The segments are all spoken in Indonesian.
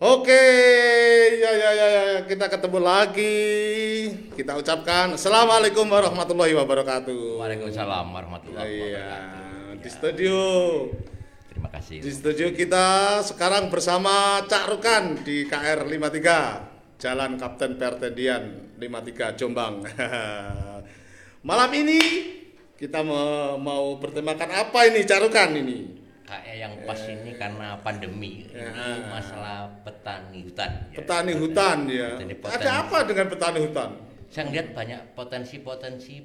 Oke, ya ya ya ya kita ketemu lagi. Kita ucapkan Assalamualaikum warahmatullahi wabarakatuh. Waalaikumsalam warahmatullahi Iya, wabarakatuh. di Ya, studio. Terima kasih. Di studio kita sekarang bersama Cak Rukan di KR 53 Jalan Kapten Pertendian 53 Jombang. Malam ini kita mau, mau bertemakan apa ini Cak Rukan ini? Kayak yang pas ini karena pandemi Ya. ini masalah petani hutan. ya. Petani hutan ya. Petani Ada apa dengan petani hutan? Saya ngeliat banyak potensi-potensi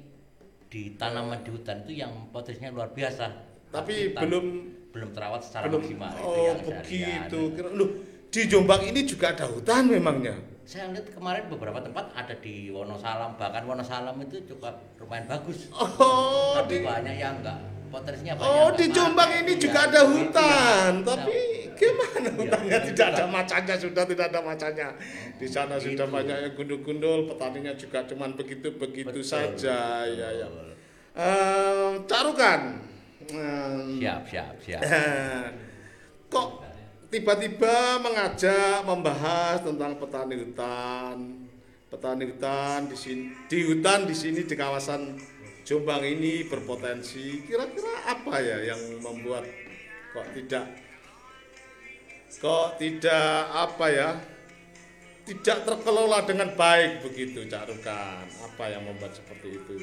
di tanaman di hutan itu yang potensinya luar biasa. Tapi tan- belum belum terawat secara belum maksimal. Itu oh yang saya begitu lihat. Loh, di Jombang ini juga ada hutan memangnya Saya lihat kemarin beberapa tempat ada di Wonosalam, bahkan Wonosalam itu juga lumayan bagus. oh Tapi di banyak yang enggak potensinya banyak. oh di Jombang ini Iya, juga ada hutan ya. tapi gimana hutannya iya, tidak ada iya. macannya sudah tidak ada macannya di sana sudah Gitu. banyak yang gundul-gundul petaninya juga cuman begitu begitu Betul, saja ya ya. Ehm, carukan Ehm, Siap, siap, siap. kok tiba-tiba mengajak membahas tentang petani hutan petani hutan di sini di hutan di sini di kawasan Jombang ini berpotensi kira-kira apa ya yang membuat kok tidak kok tidak apa ya tidak terkelola dengan baik begitu Cak Rukan apa yang membuat seperti itu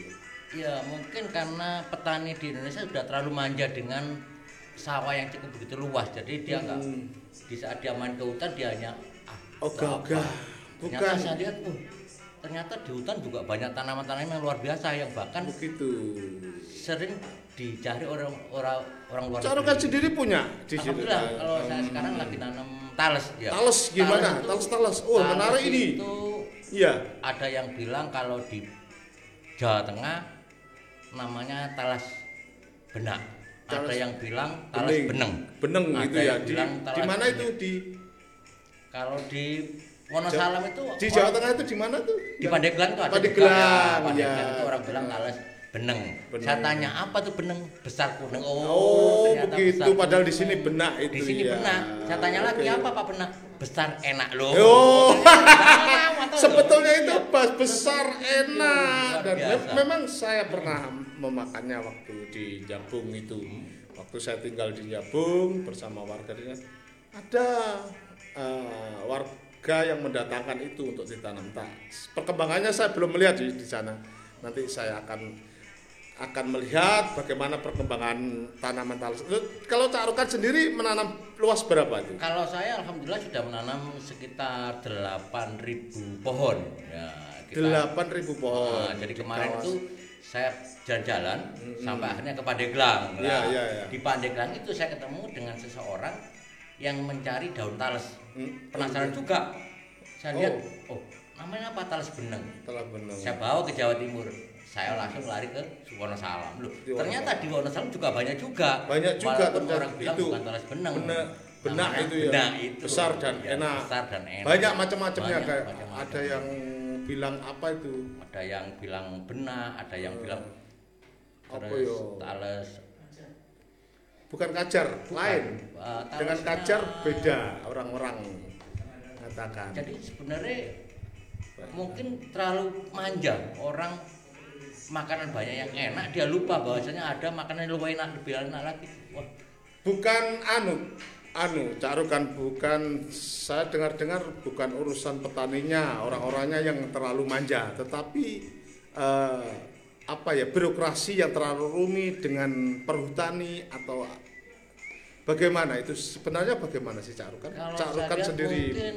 Ya mungkin karena petani di Indonesia sudah terlalu manja dengan sawah yang cukup begitu luas, jadi dia nggak Hmm. di saat dia main ke hutan dia hanya ah, Ogah-ogah. Ternyata Bukan. saya lihat, oh, ternyata di hutan juga banyak tanaman-tanaman yang luar biasa yang bahkan begitu sering dicari orang orang orang luar Rukan negeri. sendiri punya di sini Alhamdulillah kalau saya Hmm. sekarang lagi tanam tales ya. Tales gimana? itu- Tales-tales. Oh, menarik ini. Itu Iya. ada yang bilang kalau di Jawa Tengah namanya talas benak. Ada Talas yang bilang talas beneng. Beneng Ada itu ya. Di, di talas mana itu di Kalau di Wonosalam itu di Jawa Tengah itu di mana tuh? di Pandeglang itu ada Pandeglang, ya. ya. Pandeglang itu orang bilang talas beneng. Beneng. Saya tanya apa tuh beneng? Besar kuning. Oh, Oh, begitu. besar Padahal di sini benak itu Di sini ya. benak. Saya tanya lagi Oke. apa Pak benak? Besar enak loh. Oh. Sebetulnya itu Iya. pas besar enak dan memang saya pernah memakannya waktu di Jabung itu. Waktu saya tinggal di Jabung bersama warga di sana, ada eh, warga yang mendatangkan itu untuk ditanam. Tak, perkembangannya saya belum melihat di, di sana. Nanti saya akan akan melihat bagaimana perkembangan tanaman talas. Lu- Kalau Cak Rukan sendiri menanam luas berapa itu? Kalau saya alhamdulillah sudah menanam sekitar 8.000 pohon. Ya, kita- 8.000 pohon. Nah, jadi di kemarin itu saya jalan-jalan sampai akhirnya ke Pandeglang. Nah, iya, iya. Di Pandeglang itu saya ketemu dengan seseorang yang mencari daun tales. Hmm. Penasaran juga. Saya Oh. lihat, oh, namanya apa tales beneng. telah benar. Saya bawa ke Jawa Timur. Saya langsung lari ke Wonosalam. Loh, Di ternyata di Wonosalam juga banyak juga. Banyak juga Walaupun orang bilang itu. bukan tales beneng. Benak, benak Namanya itu ya. benak itu. Besar dan Ya, enak. Besar dan enak. Banyak macam-macamnya kayak macam-macam. ada yang bilang apa itu? ada yang bilang benak, ada yang bilang Apa terus yo? tales Bukan kajar, lain. eh, Dengan kajar beda orang-orang mengatakan. Jadi sebenarnya mungkin terlalu manja orang makanan banyak yang enak dia lupa bahwasanya ada makanan yang lebih enak lebih enak lagi. Wah, Bukan anu, anu, carukan bukan saya dengar-dengar bukan urusan petaninya, orang-orangnya yang terlalu manja, tetapi eh, apa ya birokrasi yang terlalu rumit dengan perhutani atau bagaimana itu sebenarnya bagaimana sih carukan? kalau Carukan saya lihat sendiri mungkin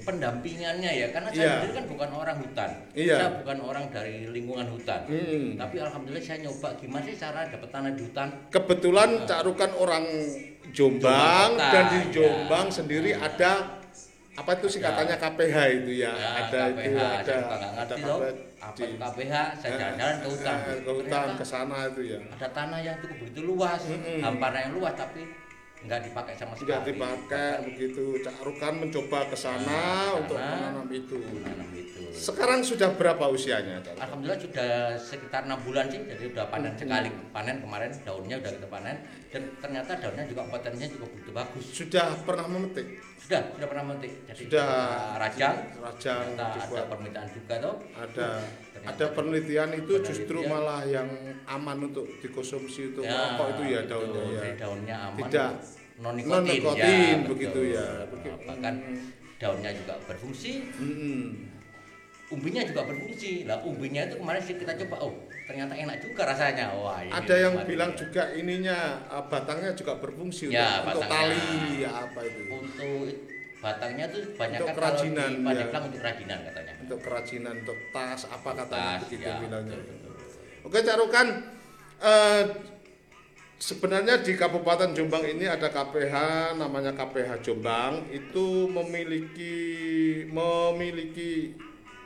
pendampingannya ya karena saya Iya. sendiri kan bukan orang hutan. Iya. Saya bukan orang dari lingkungan hutan. hmm. Tapi alhamdulillah saya nyoba gimana sih cara dapat tanah di hutan kebetulan carukan orang Jombang Jombang kota, dan di ya. Jombang sendiri ada apa itu sih katanya KPH itu ya, Ya, ada KPH, itu ada ada loh KPH apa di- KPH saya jalan-jalan ke hutan. Eh, ke hutan ke sana itu ya. Ada tanah yang cukup begitu luas. Mm-mm. hamparan yang luas tapi nggak dipakai sama sekali. Tidak dipakai begitu. Cak Rukan mencoba ke sana Nah, untuk menanam itu. Menanam itu. Sekarang sudah berapa usianya? Cak? Alhamdulillah sudah sekitar enam bulan sih, jadi sudah panen Hmm. sekali panen kemarin daunnya udah kita panen dan ternyata daunnya juga potensinya juga begitu bagus. Sudah pernah memetik? Sudah sudah pernah memetik. Jadi Sudah. rajang, Rajang ada permintaan juga tuh. Ada ada penelitian itu penelitian. justru malah yang aman untuk dikonsumsi untuk Ya, merokok itu ya betul. daunnya ya. Jadi daunnya aman. Tidak non nikotin, non-nikotin, ya, begitu betul. ya. Begitu. Bahkan daunnya juga berfungsi, Mm-mm. umbinya juga berfungsi. Lah umbinya itu kemarin sih kita coba, oh ternyata enak juga rasanya. Wah, ini Ada yang bilang ya. juga ininya uh, batangnya juga berfungsi Ya, untuk, untuk batangnya. tali ya apa itu. untuk batangnya tuh banyak Untuk kan kalau di Pandeglang ya. untuk kerajinan katanya. Untuk kerajinan, untuk tas apa katanya Tas, begitu ya, bilangnya. betul, betul. Oke, Carukan eh, sebenarnya di Kabupaten Jombang ini ada KPH namanya KPH Jombang itu memiliki memiliki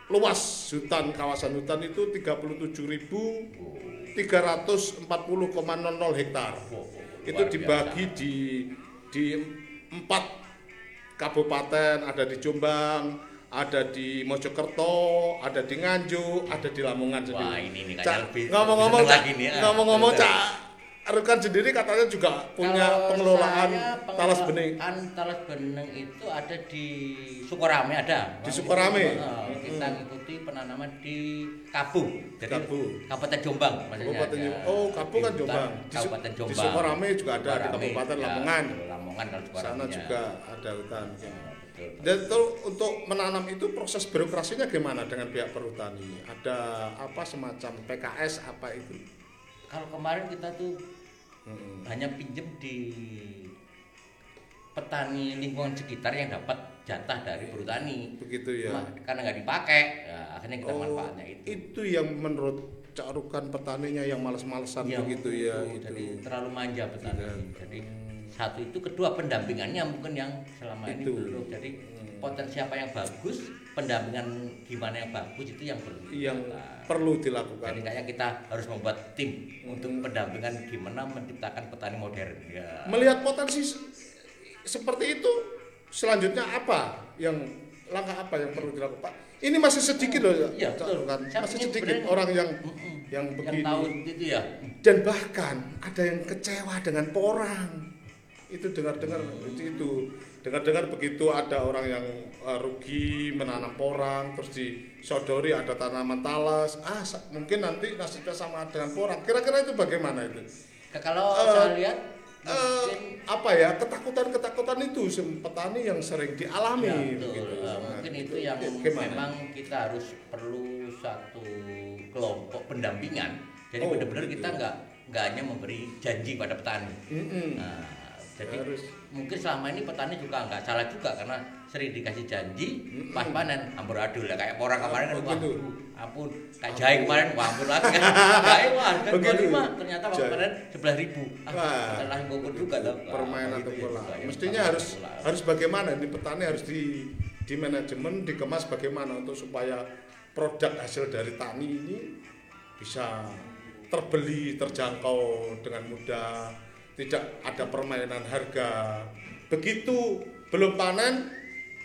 luas hutan kawasan hutan itu 37.340,00 hektar. Wow, Itu luar dibagi biasa. di di empat kabupaten ada di Jombang, ada di Mojokerto, ada di Nganjuk, ada di Lamongan sendiri. Wah, ini nih Cak, kayaknya lebih ngomong-ngomong lagi nih, ah. ngomong-ngomong. Cak Rukan sendiri katanya juga punya Kalau pengelolaan saya talas bening. pengelolaan talas bening itu ada di Sukorame ada. Di Sukorame? Nah, kita ngikuti penanaman di Kabung. Jadi Kabung. Kabupaten Jombang maksudnya. Kabupaten ada. Jombang. Oh, Kabung kan Di Jombang. Di Kabupaten di Jombang. Sukorame juga ada, di Sukorame, Kabupaten ya, Lamongan. Lamongan kalau Sukorame. Sana juga ada hutan. Ya. Dan itu untuk menanam itu proses birokrasinya gimana dengan pihak perhutani? Ada apa semacam PKS apa itu? Kalau kemarin kita tuh Mm-mm. hanya pinjem di petani lingkungan sekitar yang dapat jatah dari perhutani. Begitu ya. Cuma karena nggak dipakai, ya, akhirnya kita Oh, manfaatnya itu. itu yang menurut Cak Rukan petaninya yang males-malesan Iya, begitu ya itu. Jadi terlalu manja petani. Tidak. Jadi satu itu, kedua pendampingannya mungkin yang selama ini Itu. belum. Jadi potensi apa yang bagus, pendampingan gimana yang bagus itu yang perlu. yang dilakukan. perlu dilakukan. Jadi kayaknya kita harus membuat tim untuk pendampingan gimana menciptakan petani modern. Ya. Melihat potensi se- seperti itu, selanjutnya apa yang langkah apa yang perlu dilakukan? Pak, ini masih sedikit loh, Iya, Cak betul. Saya Masih sedikit orang yang Mm-mm. yang Yang begini. tahu itu ya. Dan bahkan ada yang kecewa dengan porang. Itu dengar-dengar itu, itu. Dengar-dengar begitu ada orang yang uh, rugi menanam porang terus disodori ada tanaman talas. Ah, mungkin nanti nasibnya sama dengan porang. Kira-kira itu bagaimana itu? Kalau Eh, saya lihat Eh, mungkin apa ya ketakutan-ketakutan itu petani yang sering dialami Ya, betul. begitu. Eh, Nah, mungkin itu yang gimana? memang kita harus perlu satu kelompok pendampingan. Jadi Oh, benar-benar gitu. kita nggak nggak hanya memberi janji pada petani. Mm-mm. Nah, jadi Harus. mungkin selama ini petani juga nggak salah juga karena sering dikasih janji pas panen hampur adul ya kayak orang kemarin kan wah, gitu. ampun. Kayak jahe kemarin wah ampun lagi. Kan jahe wah harga Begitu. 25 ternyata waktu panen sebelas ribu. Ah, salah ngukur juga Wah, permainan gitu pola. ya. Mestinya harus harus bagaimana? Ini petani harus di di manajemen dikemas bagaimana untuk supaya produk hasil dari tani ini bisa terbeli terjangkau dengan mudah tidak ada permainan harga. Begitu belum panen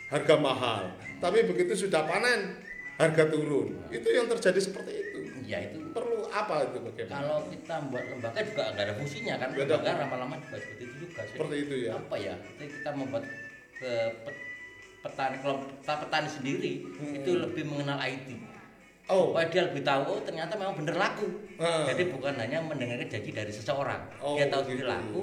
harga mahal. Tapi begitu sudah panen harga turun. Itu yang terjadi seperti itu. Ya itu. Perlu apa itu bagaimana? Kalau kita membuat lembaga juga nggak ada fungsinya kan? Ada. lembaga lama-lama juga seperti itu juga Jadi, seperti itu ya. Apa ya? Jadi kita membuat ke pet- petani kalau petani, petani sendiri Hmm. itu lebih mengenal IT oh supaya dia lebih tahu oh ternyata memang bener laku Ah. jadi bukan hanya mendengarkan janji dari seseorang Oh, dia tahu gitu. laku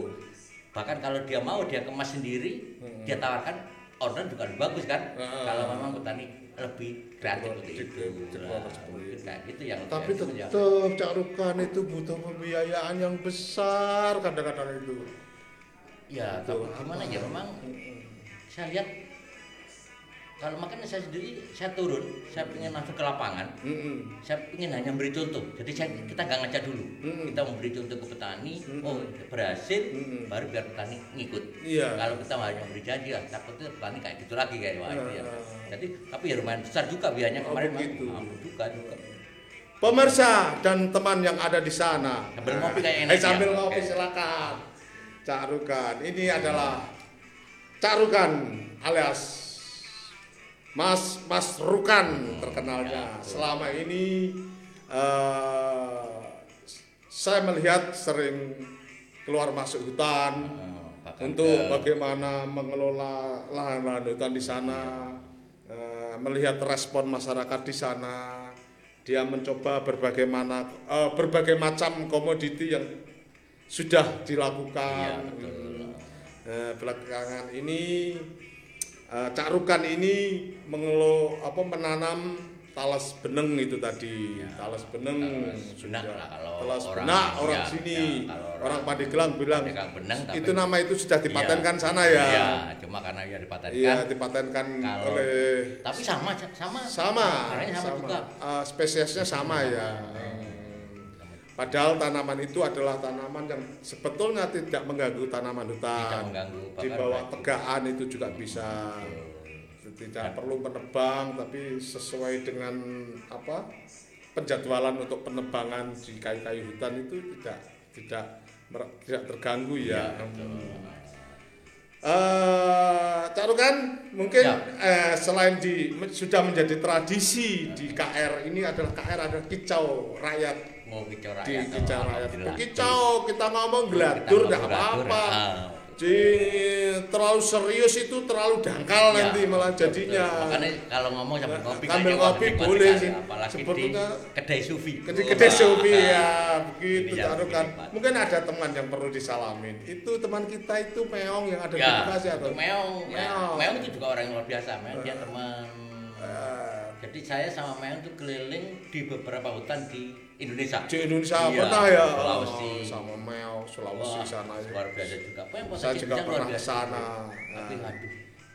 bahkan kalau dia mau dia kemas sendiri Hmm. dia tawarkan order juga lebih bagus kan Ah. kalau memang petani lebih kreatif Di- seperti di- itu di- Nah, itu. gitu yang tapi tetap Cak Rukan itu butuh pembiayaan yang besar kadang-kadang itu Ya, Itu tapi gimana ya memang saya lihat kalau makanya saya sendiri saya turun, saya ingin langsung ke lapangan, Mm-mm. saya ingin hanya memberi contoh. Jadi saya, kita nggak ngajak dulu, Mm-mm. kita memberi contoh ke petani, Mm-mm. oh berhasil, Mm-mm. baru biar petani ngikut. Iya. Kalau kita hanya memberi janji, ya takutnya petani kayak gitu lagi kayak wah itu ya. Ah. Jadi tapi ya lumayan besar juga biayanya Oh, kemarin begitu. mampu juga juga. Pemirsa dan teman yang ada di sana. Sambil ngopi kayak Eh, enak sambil ya. ngopi silakan. Cak Rukan. Ini adalah Cak Rukan alias Mas Mas Rukan terkenalnya. Selama ini eh, saya melihat sering keluar masuk hutan Oh, untuk ke- bagaimana mengelola lahan-lahan hutan di sana, eh, melihat respon masyarakat di sana. Dia mencoba berbagai mana eh, berbagai macam komoditi yang sudah dilakukan. betul. Eh, belakangan ini eh, Cak Rukan ini mengelo apa menanam talas beneng itu tadi. Talas beneng. Talas sudah benak lah kalau talas orang- benak orang ya, sini. ya, orang- orang Pandeglang bilang Pandeglang beneng, tapi- itu nama itu sudah dipatenkan sana ya. Iya, cuma karena ya dipatenkan. iya dipatenkan Kalau- oleh Tapi sama sama. sama Warnanya sama, juga. Eh, spesiesnya sama ya Padahal tanaman itu adalah tanaman yang sebetulnya tidak mengganggu tanaman Tidak hutan. mengganggu Di bawah tegaan itu juga bisa. Tidak perlu menebang, tapi sesuai dengan apa penjadwalan untuk penebangan di kayu-kayu hutan itu tidak tidak tidak terganggu ya. Eh, Cak Rukan, mungkin Ya. eh, selain di sudah menjadi tradisi di KR ini adalah KR adalah kicau rakyat mau kicau di rakyat. kicau rakyat. Kicau kita ngomong geladur ngomong enggak apa-apa. ah. Di terlalu serius itu terlalu dangkal Ya, nanti malah jadinya. betul. Makanya kalau ngomong sambil Nah, kopi sambil kayaknya wah, kopi boleh sih. Apalagi di Sebetulnya kedai sufi. Wah, Sofi ah. ya, begitu Rukan. nikmat. Mungkin ada teman yang perlu disalamin. Itu teman kita itu Meong yang ada di Ya, Bekasi atau Meong, ya. Meong. Meong itu juga orang yang luar biasa. Meong dia teman. Eh, Jadi saya sama Meong itu keliling di beberapa hutan di Indonesia. di Indonesia Iya, pernah ya Sulawesi. Oh, sama Meong Sulawesi Wah, sana ya. luar biasa juga. Pokoknya Saya juga pernah ke sana. Tapi Nah, aduh,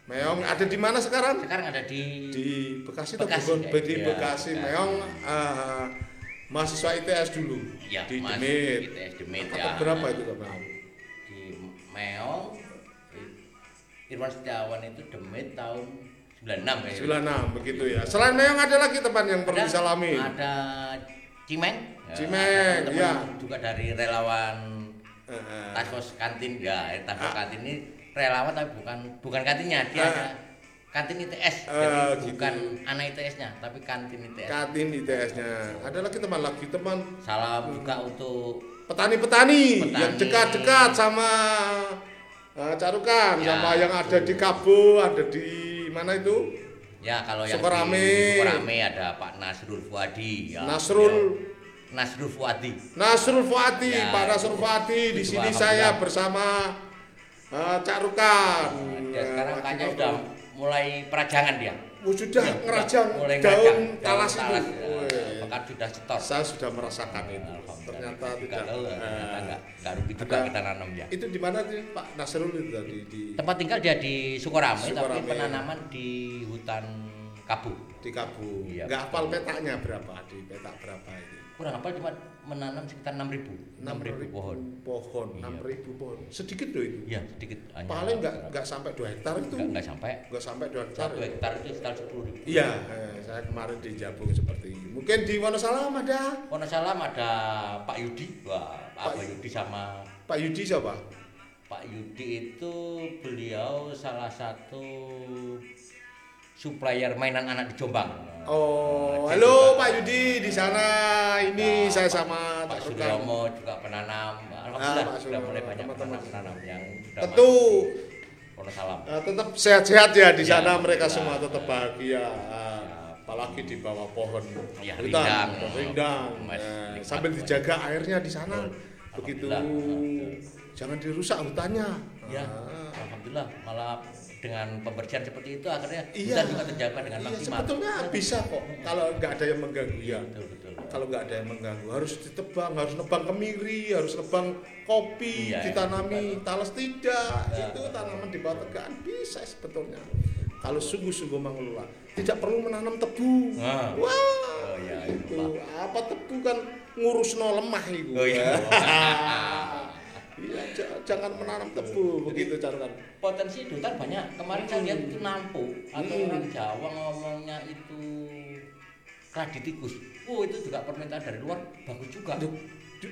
Meong ada di mana sekarang? sekarang ada di, Di Bekasi atau Bekasi, Bogor? kayak. Di Iya, Bekasi. Bekasi. Meong eh, mahasiswa ITS dulu ya, di Demit. ITS Demit ya. berapa itu Meong? Di Meong Irwan Setiawan itu Demit tahun 96 kayaknya. 96 begitu ya. Selain Meong ada lagi teman yang perlu disalami. Ada Cimeng. Ya, Cimeng, teman iya. Juga dari relawan eh. Taskos kantin ya, eh, Taskos Ah. kantin ini relawan tapi bukan bukan kantinnya, dia ada kantin ITS. Ah, Jadi gitu. bukan anak ITS-nya, tapi kantin ITS. Kantin ITS-nya. Ada lagi teman lagi teman Salam juga untuk petani-petani Petani. yang dekat-dekat sama eh, Carukan, Ya, sama yang ada betul. di Kabo, ada di mana itu? Ya kalau yang Sukarame. di Sukarame ada Pak Nasrul Fuadi. Ya, Nasrul beliau- Nasrul Fuadi. Nasrul Fuadi, Ya, Pak Nasrul Fuadi di sini saya bersama eh, Carukan. Dia sekarang Eh, kayaknya sudah mulai perajangan dia. Oh, sudah Ya, ngerajang mulai daun ngerajang talas daun itu. ya. Bahkan sudah setor. Saya sudah merasakan itu. Ternyata tidak. tahu, ternyata eh, enggak enggak rugi juga ada- kita nanam ya. Itu di mana sih Pak Nasrul itu tadi di Tempat tinggal dia di Sukorame, Sukorame. tapi penanaman di hutan Kabu. di Kabu. Iya, Nggak betul. hafal petanya berapa di petak berapa itu? Kurang apa cuma menanam sekitar 6000 6000 pohon. Pohon, Iya. 6000 pohon. Sedikit loh itu. Iya, sedikit hanya Paling nggak nggak sampai 2 hektar itu. enggak, enggak sampai Nggak sampai 2 hektar. satu hektar itu sekitar 10 ribu. Iya, eh, saya kemarin di Jabung seperti ini. Mungkin di Wonosalam ada Wonosalam ada Pak Yudi, wah Pak Pak- Yudi sama Pak Yudi siapa? Pak Yudi itu beliau salah satu supplier mainan anak di Jombang. Oh, Dia halo juga- Pak Yudi di sana. Ini Nah, saya Pak- sama Pak. Suryomo juga penanam. Alhamdulillah Ah, Pak sudah Suryomo, mulai banyak penanam-penanam yang sudah Tentu Wonosalam. eh, tetap sehat-sehat ya di Ya, sana mereka alhamdulillah. semua tetap bahagia. Ah, Apalagi di bawah pohon Ya, hutan, rindang. pohon rindang. Mas, Eh, nikmat sambil dijaga airnya di sana. Begitu Alhamdulillah. jangan dirusak hutannya. Ya, Ah. alhamdulillah malah dengan pembersihan seperti itu akhirnya Iya. juga terjaga dengan Iya, maksimal. sebetulnya bisa kok kalau nggak ada yang mengganggu ya. Betul, betul. Kalau nggak ada yang mengganggu harus ditebang, harus nebang kemiri, harus nebang kopi, Iya, ditanami talas tidak. Ya. Itu tanaman di bawah tegaan bisa sebetulnya. Kalau sungguh-sungguh mengelola, tidak perlu menanam tebu. Nah. Wah, Oh, iya, itu lupa. apa tebu kan ngurus no lemah itu. Oh, iya. Jangan menanam tebu begitu cara Potensi di hutan banyak. Kemarin saya lihat itu nampu. Atau Hmm. orang Jawa ngomongnya itu raditikus. Oh, itu juga permintaan dari luar. Bagus juga. Duh, duh,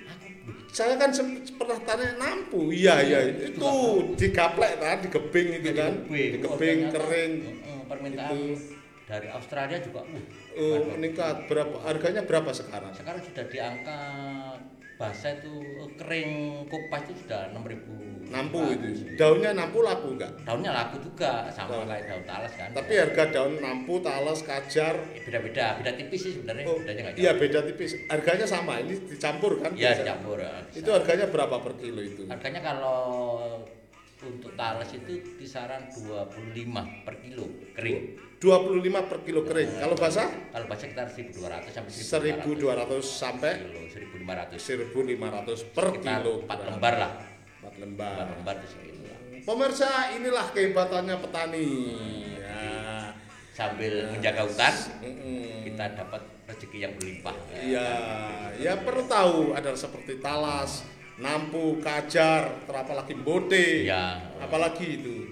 saya kan pernah tanya nampu? Iya iya itu digaplek kan digebing itu kan. Digebing. Oh, ternyata, kering. uh, permintaan Itu. dari Australia juga uh, oh, biasa. meningkat berapa? Harganya berapa sekarang? Sekarang sudah di angka basah itu eh, kering kupas itu sudah 6000 nampu itu. daunnya nampu laku enggak daunnya laku juga Daun. sama kayak daun talas kan. Tapi harga daun nampu talas kajar. Eh, beda-beda beda tipis sih sebenarnya oh, bedanya nggak iya beda tipis. Harganya sama ini dicampur kan? Iya, dicampur ya, bisa. itu harganya berapa per kilo itu? Harganya kalau untuk talas itu kisaran 25 per kilo kering. 25 per kilo kering. Kalau basah? Kalau baca sekitar 1200 sampai 1200 sampai kilo 1500 1500 per sekitar kilo. 4 lembar lah. 4 lembar. 4 lembar itu segitu lah. Pemirsa, inilah kehebatannya petani. Ya. sambil menjaga hutan Mm-mm. kita dapat rezeki yang berlimpah. Iya, ya perlu tahu ada seperti talas, nampu, kajar, terapalagi bote, Iya. apalagi itu.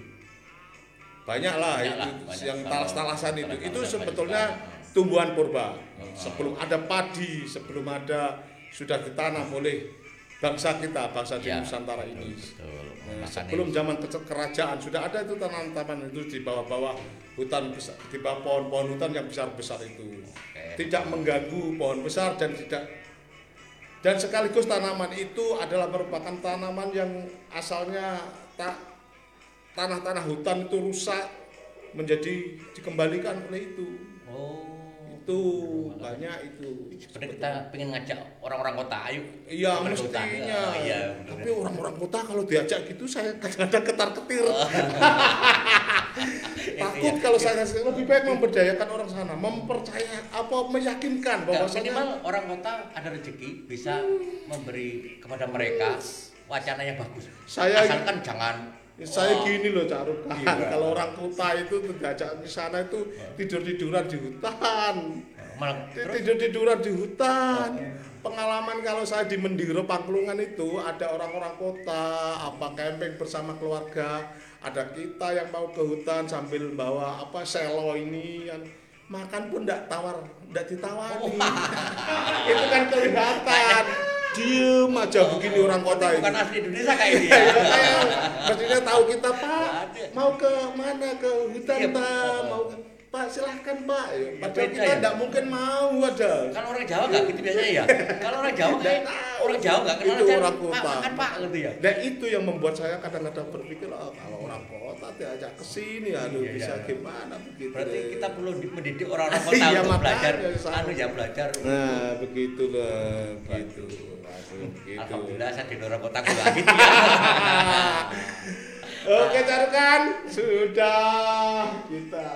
Banyak lah Banyak itu banyak. yang talas-talasan itu. Itu sebetulnya tumbuhan purba. Oh. Sebelum ada padi, sebelum ada sudah ditanam oleh bangsa kita, bangsa di Iya. Nusantara ini. betul Nah, sebelum zaman ke- kerajaan sudah ada itu tanaman-tanaman itu di bawah-bawah hutan besar, di bawah pohon-pohon hutan yang besar-besar itu. Oke. Tidak mengganggu pohon besar dan tidak dan sekaligus tanaman itu adalah merupakan tanaman yang asalnya tak tanah-tanah hutan itu rusak menjadi dikembalikan oleh itu. oh Itu banyak itu. sebenarnya kita pengen ngajak orang-orang kota ayo Iya mestinya. Ah, iya. Tapi orang-orang kota kalau diajak gitu saya kadang-kadang ketar-ketir. Takut Iya. kalau saya lebih baik memberdayakan orang sana, mempercaya apa meyakinkan Nggak, bahwasanya minimal orang kota ada rezeki bisa memberi kepada mereka wacana yang bagus. Saya- asalkan jangan saya oh, gini loh Cak Rukan, Iya. kalau orang kota itu diajak ke sana itu tidur-tiduran di hutan. Tidur-tiduran di hutan. Pengalaman kalau saya di Mendiro Pangkelungan itu ada orang-orang kota apa camping bersama keluarga, ada kita yang mau ke hutan sambil bawa apa selo ini kan makan pun tidak tawar, tidak ditawari. Oh. itu kan kelihatan. Diem aja begini orang kota itu. bukan asli Indonesia kayak ini Iya, ya. iya, maksudnya tahu kita Pak mau ke mana ke hutan Iya, Pak Pak. mau ke Pak silahkan Pak Ya, Ya, padahal kita ya. tidak mungkin mau ada Kalau orang Jawa nggak gitu biasanya ya. Kalau orang Jawa kayak tahu. orang Jawa nggak kenal Itu orang Pak kota. makan Pak gitu ya. dan itu yang membuat saya kadang-kadang berpikir oh, kalau orang kota diajak ke sini aduh Iya, bisa iya. gimana begitu Berarti deh. kita perlu di- mendidik orang-orang kota Iya, untuk belajar anu ya belajar. nah begitu lah gitu gitu. Alhamdulillah saya di orang kota gitu ya. Oke carukan sudah kita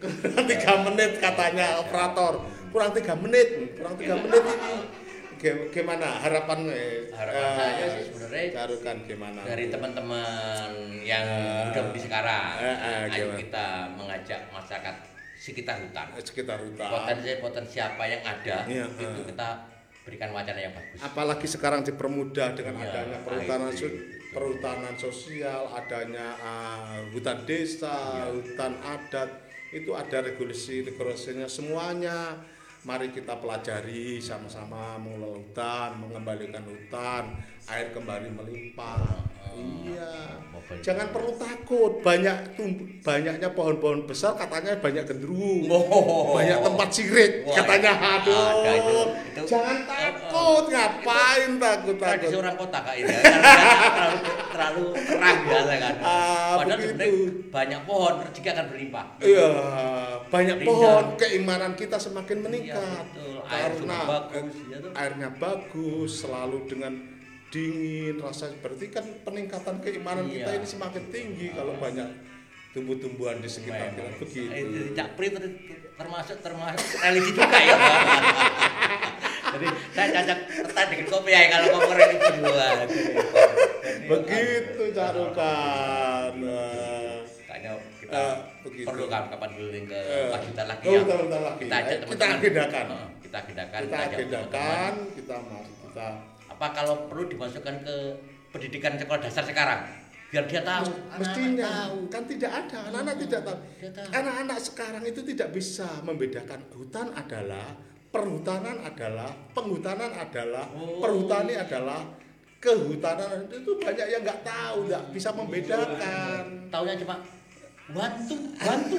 kurang tiga menit katanya operator. Kurang tiga menit kurang tiga menit ini. Gimana harapan eh, Harapan eh, saya sih sebenarnya carukan gimana? dari teman-teman yang Eh, muda-mudi sekarang eh, eh, ayo gimana? kita mengajak masyarakat sekitar hutan. Sekitar hutan. Potensi-potensi apa yang ada Iya, itu kita berikan wacana yang bagus. Apalagi sekarang dipermudah dengan Iya, adanya perhutanan IT, so- betul. perhutanan sosial adanya ah, hutan desa Iya. hutan adat itu ada regulasi regulasinya. Semuanya mari kita pelajari sama-sama mengelola hutan mengembalikan hutan air kembali melimpah. Iya. Mobil. jangan perlu takut. Banyak tumbuh banyaknya pohon-pohon besar katanya banyak gendruwo. Oh. banyak tempat sirik katanya. Ada aduh jangan takut ngapain takut tradisi takut orang kota kak ini karena terlalu terlalu terang biasa kan Ah, padahal sebenarnya banyak pohon rezeki akan berlimpah iya banyak Rindang. pohon keimanan kita semakin meningkat Iya, betul. Air karena bagus, eh, ya tuh. airnya bagus selalu dengan dingin rasa berarti kan peningkatan keimanan Iya. kita ini semakin tinggi kalau banyak tumbuh-tumbuhan di sekitar kita begitu itu Cakpri ter- termasuk termasuk religi juga ya. Jadi saya cocok dengan kopi ya kalau ngomong religi gua. begitu carukan. Kayaknya kita Eh, begitu. perlu kapan kapan keliling ke Eh, Pacitan lagi oh, ya. Kita ajak Kita teman-teman. agendakan. Eh, Kita agendakan. kita agendakan kita mari kita teman-teman. Apa kalau perlu dimasukkan ke pendidikan sekolah dasar sekarang? Biar dia tahu. mestinya tahu. kan tidak ada anak-anak tidak tahu Dia tahu. anak-anak sekarang itu tidak bisa membedakan hutan adalah perhutanan adalah penghutanan adalah Oh. perhutani adalah kehutanan itu banyak yang nggak tahu nggak bisa membedakan Taunya cuma bantu, bantu.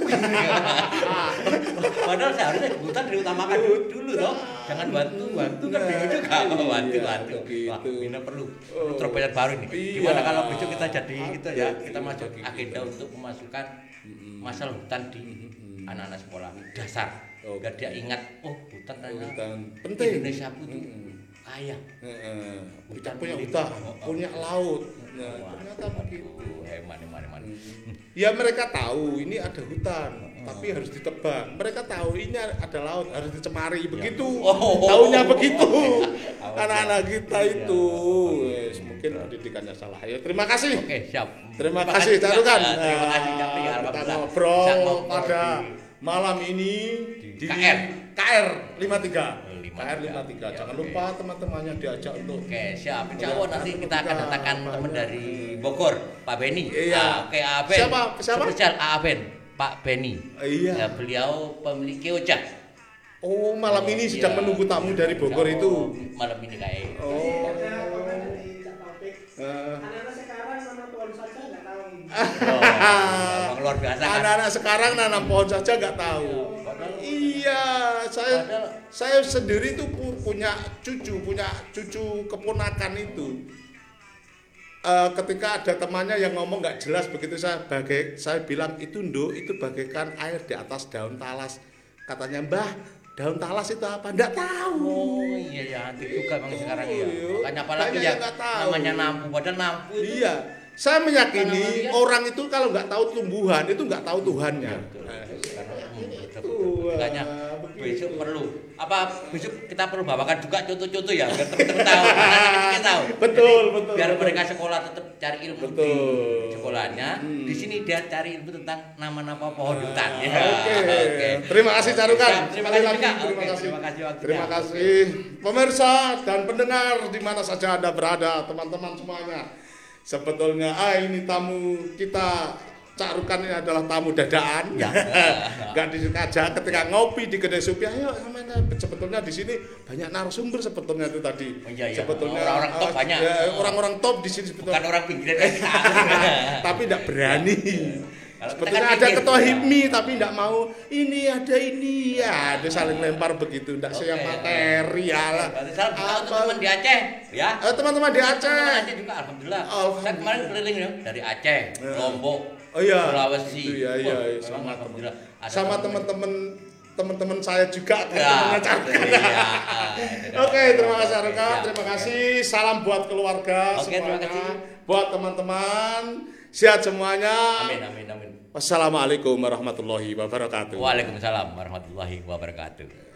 Padahal seharusnya hutan diutamakan dulu, dulu toh. Jangan bantu, bantu kan bingung juga. Iya, Oh, bantu, bantu. Wah, ini perlu Oh. terobosan baru nih. Iya. Gimana kalau besok kita jadi ya, Update, kita masuk bagi agenda kita. untuk memasukkan masalah hutan di anak-anak sekolah dasar. Biar dia ingat, oh hutan ternyata. Indonesia itu Kaya. Heeh. kita punya hutan Oh, oh. punya laut. Nah, Wah, ternyata begitu hemat, hemat, hemat. ya mereka tahu ini ada hutan tapi harus ditebang. Mereka tahu ini ada laut harus dicemari. Begitu. Oh. tahunya begitu. Anak-anak kita Iya. itu. Wes, mungkin pendidikannya salah. Ya terima kasih. Oke, siap. terima kasih Ya, Terima kasih Nah, kita ngobrol. pada malam ini Di KR. KR 53 53. KR 53 jangan Oke. lupa teman-temannya diajak untuk Oke, siap. Insya Allah nanti kita akan datangkan teman dari Bogor, Pak Beni. Iya. Ah, Oke, A Ben. Siapa? Siapa? Spesial A Ben, Pak Beni. Iya. Ya, beliau pemilik Kioja. Oh, malam ini Iya. sedang menunggu tamu dari Bogor Insya itu. Malam ini kayak. Oh. Cak Taufik. Eh, Anak-anak sekarang sama pohon saja nggak tahu. Oh, luar biasa kan. Anak-anak sekarang nanam pohon saja nggak tahu. Iya, padahal- Iya, saya Padahal- saya sendiri tuh pu- punya cucu, punya cucu keponakan itu. Eh, ketika ada temannya yang ngomong nggak jelas begitu saya bagai saya bilang itu ndo itu bagaikan air di atas daun talas katanya mbah daun talas itu apa nggak tahu Oh iya ya, antik juga memang Itu, sekarang ya. iya. Makanya apalagi ya namanya nampu, padahal nampu itu Iya, saya meyakini orang itu kalau nggak tahu tumbuhan itu nggak tahu Tuhannya. Betul, betul. Karena, betul. Wah, Makanya besok perlu apa besok kita perlu bawakan juga contoh-contoh ya biar teman-teman tahu kita tahu Betul, Jadi, betul, biar betul. mereka sekolah tetap cari ilmu Betul. di sekolahnya Hmm. di sini dia cari ilmu tentang nama-nama pohon hutan ya Oke. oke Terima kasih Carukan. Siap, terima kasih lagi, terima Oke, kasih. terima kasih waktunya. Terima kasih pemirsa dan pendengar di mana saja Anda berada, teman-teman semuanya. Sebetulnya ah ini tamu kita Cak Rukan ini adalah tamu dadaan. Ya. Gak disengaja ketika ngopi di kedai supi, ayo namanya sebetulnya di sini banyak narasumber sebetulnya itu tadi. Oh, iya, iya. Sebetulnya Orang-orang top eh, banyak. ya, orang-orang top di sini sebetulnya. bukan orang pinggiran tapi tidak berani. Kalau Sebetulnya kan ada ketua HIPMI tapi tidak mau ini ada ini ya ada saling lempar begitu tidak Oke. siap materi ya lah. Berarti salam juga untuk Apa- teman di Aceh ya Eh, teman-teman di Teman Aceh. Aceh juga alhamdulillah. Alhamdulillah. Saya kemarin keliling ya dari Aceh, Ya. Lombok, Oh iya. Sulawesi. Itu ya iya, iya. sama alhamdulillah. teman. Ada Sama teman- teman-teman teman-teman saya juga Ya, teman-teman Carkan. iya, ah, Oke, terima kasih Aruka, siap. terima kasih. Salam buat keluarga terima semuanya. kasih. Buat teman-teman, sehat semuanya. Amin amin amin. Wassalamualaikum warahmatullahi wabarakatuh. Waalaikumsalam warahmatullahi wabarakatuh.